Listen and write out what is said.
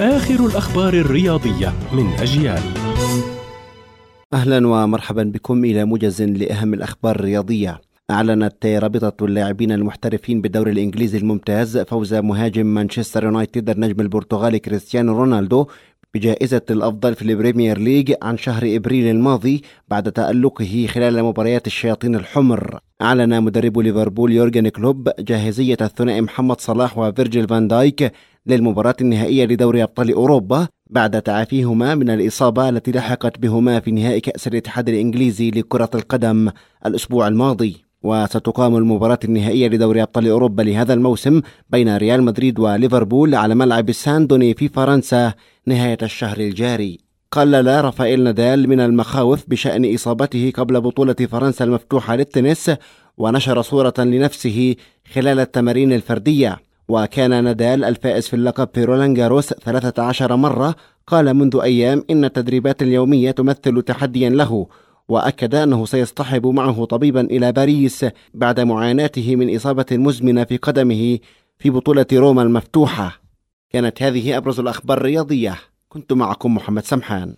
آخر الأخبار الرياضية من أجيال. أهلا ومرحبا بكم إلى موجز لأهم الأخبار الرياضية. أعلنت رابطة اللاعبين المحترفين بالدوري الإنجليزي الممتاز فوز مهاجم مانشستر يونايتد النجم البرتغالي كريستيانو رونالدو بجائزة الأفضل في البريمير ليج عن شهر إبريل الماضي بعد تألقه خلال مباريات الشياطين الحمر. أعلن مدرب ليفربول يورجن كلوب جاهزية الثنائي محمد صلاح وفيرجيل فان دايك للمباراة النهائية لدوري أبطال أوروبا بعد تعافيهما من الإصابة التي لحقت بهما في نهائي كأس الاتحاد الإنجليزي لكرة القدم الأسبوع الماضي. وستقام المباراة النهائية لدوري أبطال أوروبا لهذا الموسم بين ريال مدريد وليفربول على ملعب الساندوني في فرنسا نهاية الشهر الجاري. قلل رافائيل نادال من المخاوف بشأن إصابته قبل بطولة فرنسا المفتوحة للتنس ونشر صورة لنفسه خلال التمارين الفردية. وكان نادال الفائز في اللقب في رولان جاروس 13 مرة. قال منذ أيام إن التدريبات اليومية تمثل تحديا له وأكد أنه سيصطحب معه طبيبا إلى باريس بعد معاناته من إصابة مزمنة في قدمه في بطولة روما المفتوحة. كانت هذه أبرز الأخبار الرياضية. كنت معكم محمد سمحان.